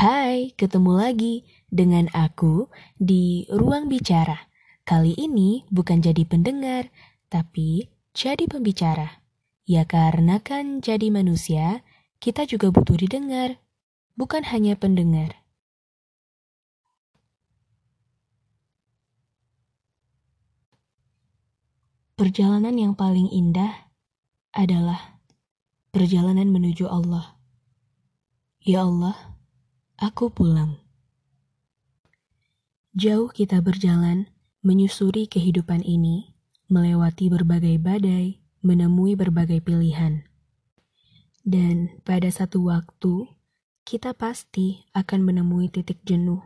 Hai, ketemu lagi dengan aku di Ruang Bicara. Kali ini bukan jadi pendengar, tapi jadi pembicara. Ya karena kan jadi manusia, kita juga butuh didengar, bukan hanya pendengar. Perjalanan yang paling indah adalah perjalanan menuju Allah. Ya Allah, Aku pulang. Jauh kita berjalan, menyusuri kehidupan ini, melewati berbagai badai, menemui berbagai pilihan. Dan pada satu waktu, kita pasti akan menemui titik jenuh.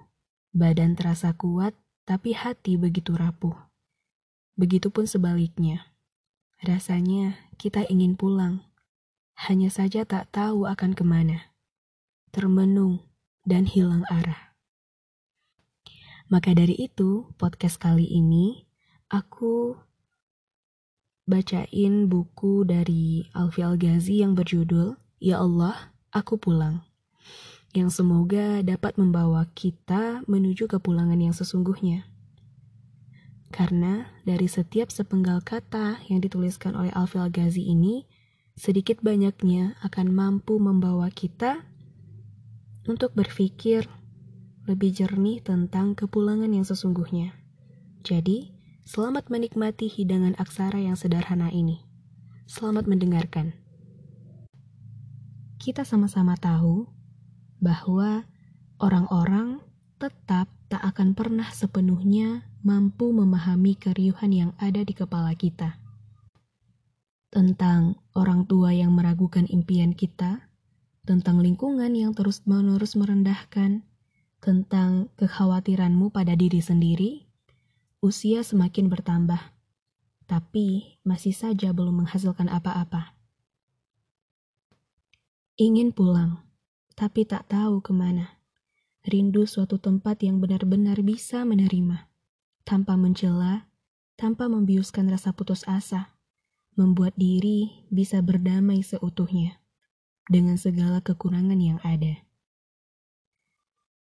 Badan terasa kuat, tapi hati begitu rapuh. Begitupun sebaliknya. Rasanya kita ingin pulang, hanya saja tak tahu akan ke mana. Termenung, dan hilang arah. Maka dari itu, podcast kali ini aku bacain buku dari Alfi Al-Ghazi yang berjudul Ya Allah, Aku Pulang. Yang semoga dapat membawa kita menuju kepulangan yang sesungguhnya. Karena dari setiap sepenggal kata yang dituliskan oleh Alfi Al-Ghazi ini, sedikit banyaknya akan mampu membawa kita untuk berpikir lebih jernih tentang kepulangan yang sesungguhnya. Jadi, selamat menikmati hidangan aksara yang sederhana ini. Selamat mendengarkan. Kita sama-sama tahu bahwa orang-orang tetap tak akan pernah sepenuhnya mampu memahami keriuhan yang ada di kepala kita. Tentang orang tua yang meragukan impian kita, tentang lingkungan yang terus-menerus merendahkan, tentang kekhawatiranmu pada diri sendiri, usia semakin bertambah, tapi masih saja belum menghasilkan apa-apa. Ingin pulang, tapi tak tahu ke mana. Rindu suatu tempat yang benar-benar bisa menerima, tanpa mencela, tanpa membiuskan rasa putus asa, membuat diri bisa berdamai seutuhnya dengan segala kekurangan yang ada.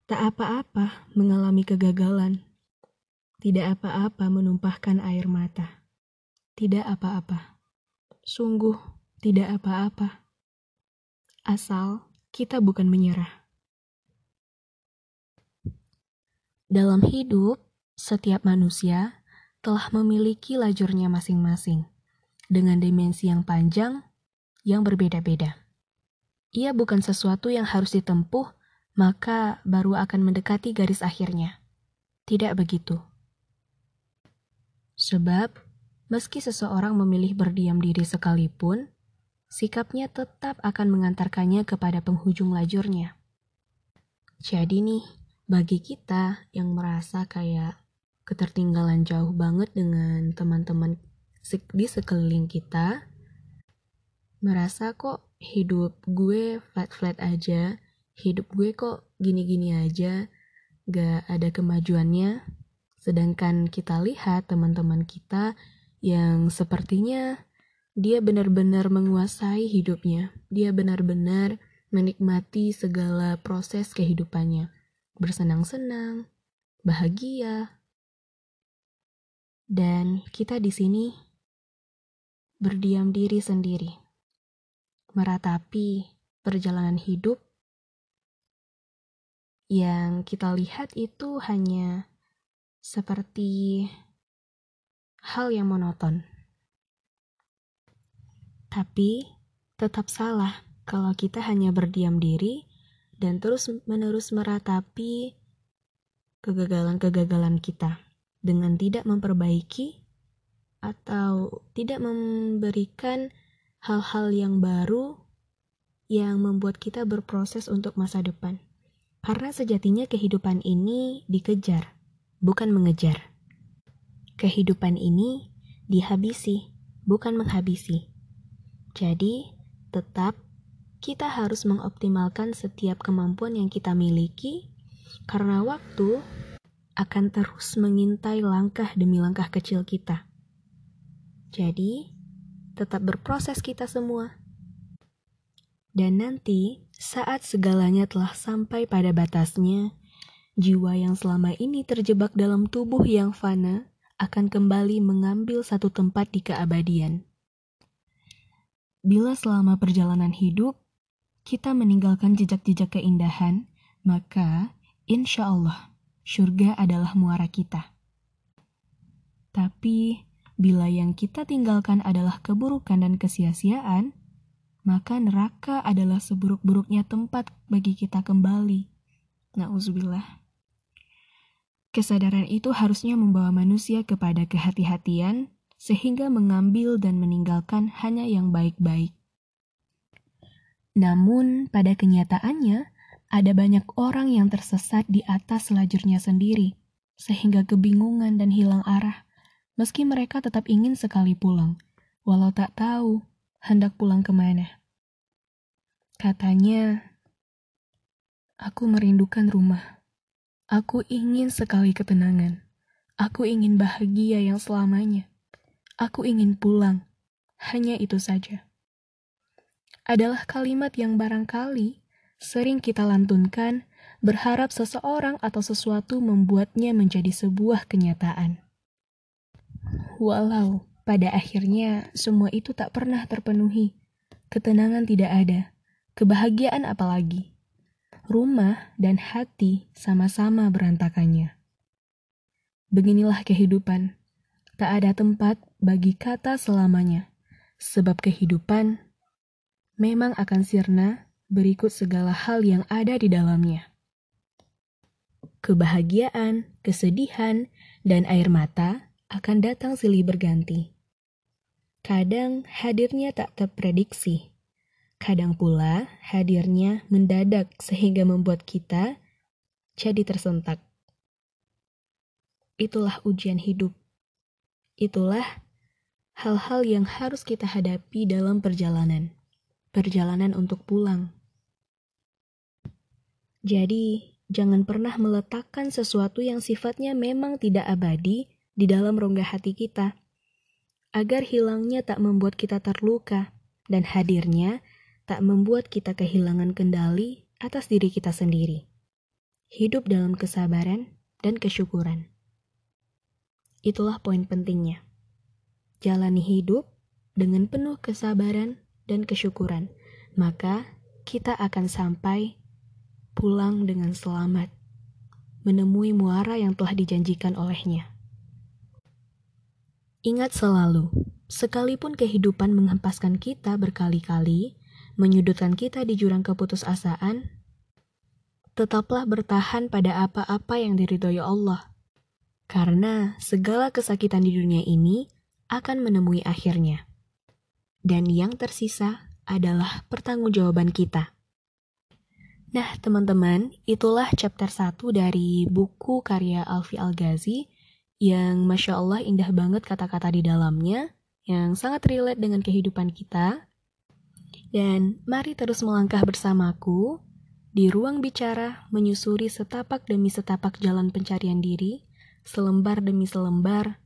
Tak apa-apa mengalami kegagalan, tidak apa-apa menumpahkan air mata, tidak apa-apa, sungguh tidak apa-apa. Asal kita bukan menyerah. Dalam hidup, setiap manusia telah memiliki lajurnya masing-masing, dengan dimensi yang panjang yang berbeda-beda ia bukan sesuatu yang harus ditempuh, maka baru akan mendekati garis akhirnya. Tidak begitu. Sebab, meski seseorang memilih berdiam diri sekalipun, sikapnya tetap akan mengantarkannya kepada penghujung lajurnya. Jadi nih, bagi kita yang merasa kayak ketertinggalan jauh banget dengan teman-teman di sekeliling kita, merasa kok hidup gue flat-flat aja, hidup gue kok gini-gini aja, gak ada kemajuannya. Sedangkan kita lihat teman-teman kita yang sepertinya dia benar-benar menguasai hidupnya. Dia benar-benar menikmati segala proses kehidupannya. Bersenang-senang, bahagia. Dan kita di sini berdiam diri sendiri meratapi perjalanan hidup yang kita lihat itu hanya seperti hal yang monoton. Tapi tetap salah kalau kita hanya berdiam diri dan terus-menerus meratapi kegagalan-kegagalan kita dengan tidak memperbaiki atau tidak memberikan hal-hal yang baru yang membuat kita berproses untuk masa depan. Karena sejatinya kehidupan ini dikejar, bukan mengejar. Kehidupan ini dihabisi, bukan menghabisi. Jadi, tetap kita harus mengoptimalkan setiap kemampuan yang kita miliki, karena waktu akan terus mengintai langkah demi langkah kecil kita. Jadi, tetap berproses kita semua. Dan nanti, saat segalanya telah sampai pada batasnya, jiwa yang selama ini terjebak dalam tubuh yang fana akan kembali mengambil satu tempat di keabadian. Bila selama perjalanan hidup, kita meninggalkan jejak-jejak keindahan, maka insya Allah, surga adalah muara kita. Tapi, bila yang kita tinggalkan adalah keburukan dan kesia-siaan, maka neraka adalah seburuk-buruknya tempat bagi kita kembali. Nauzubillah. Kesadaran itu harusnya membawa manusia kepada kehati-hatian, sehingga mengambil dan meninggalkan hanya yang baik-baik. Namun, pada kenyataannya, ada banyak orang yang tersesat di atas lajurnya sendiri, sehingga kebingungan dan hilang arah meski mereka tetap ingin sekali pulang, walau tak tahu hendak pulang ke mana. Katanya, aku merindukan rumah. Aku ingin sekali ketenangan. Aku ingin bahagia yang selamanya. Aku ingin pulang. Hanya itu saja. Adalah kalimat yang barangkali sering kita lantunkan berharap seseorang atau sesuatu membuatnya menjadi sebuah kenyataan. Walau pada akhirnya semua itu tak pernah terpenuhi. Ketenangan tidak ada, kebahagiaan apalagi. Rumah dan hati sama-sama berantakannya. Beginilah kehidupan. Tak ada tempat bagi kata selamanya. Sebab kehidupan memang akan sirna berikut segala hal yang ada di dalamnya. Kebahagiaan, kesedihan, dan air mata akan datang silih berganti. Kadang hadirnya tak terprediksi. Kadang pula hadirnya mendadak sehingga membuat kita jadi tersentak. Itulah ujian hidup. Itulah hal-hal yang harus kita hadapi dalam perjalanan. Perjalanan untuk pulang. Jadi, jangan pernah meletakkan sesuatu yang sifatnya memang tidak abadi di dalam rongga hati kita, agar hilangnya tak membuat kita terluka, dan hadirnya tak membuat kita kehilangan kendali atas diri kita sendiri. Hidup dalam kesabaran dan kesyukuran. Itulah poin pentingnya. Jalani hidup dengan penuh kesabaran dan kesyukuran, maka kita akan sampai pulang dengan selamat, menemui muara yang telah dijanjikan olehnya. Ingat selalu, sekalipun kehidupan menghempaskan kita berkali-kali, menyudutkan kita di jurang keputusasaan, tetaplah bertahan pada apa-apa yang diridhoi Allah. Karena segala kesakitan di dunia ini akan menemui akhirnya. Dan yang tersisa adalah pertanggungjawaban kita. Nah, teman-teman, itulah chapter 1 dari buku karya Alfi Al-Ghazi yang Masya Allah indah banget kata-kata di dalamnya, yang sangat relate dengan kehidupan kita. Dan mari terus melangkah bersamaku di ruang bicara menyusuri setapak demi setapak jalan pencarian diri, selembar demi selembar.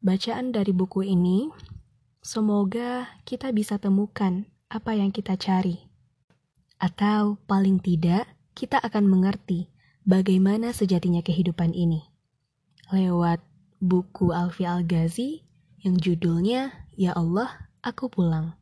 Bacaan dari buku ini, semoga kita bisa temukan apa yang kita cari. Atau paling tidak, kita akan mengerti bagaimana sejatinya kehidupan ini lewat buku Alfi Al-Ghazi yang judulnya Ya Allah, Aku Pulang.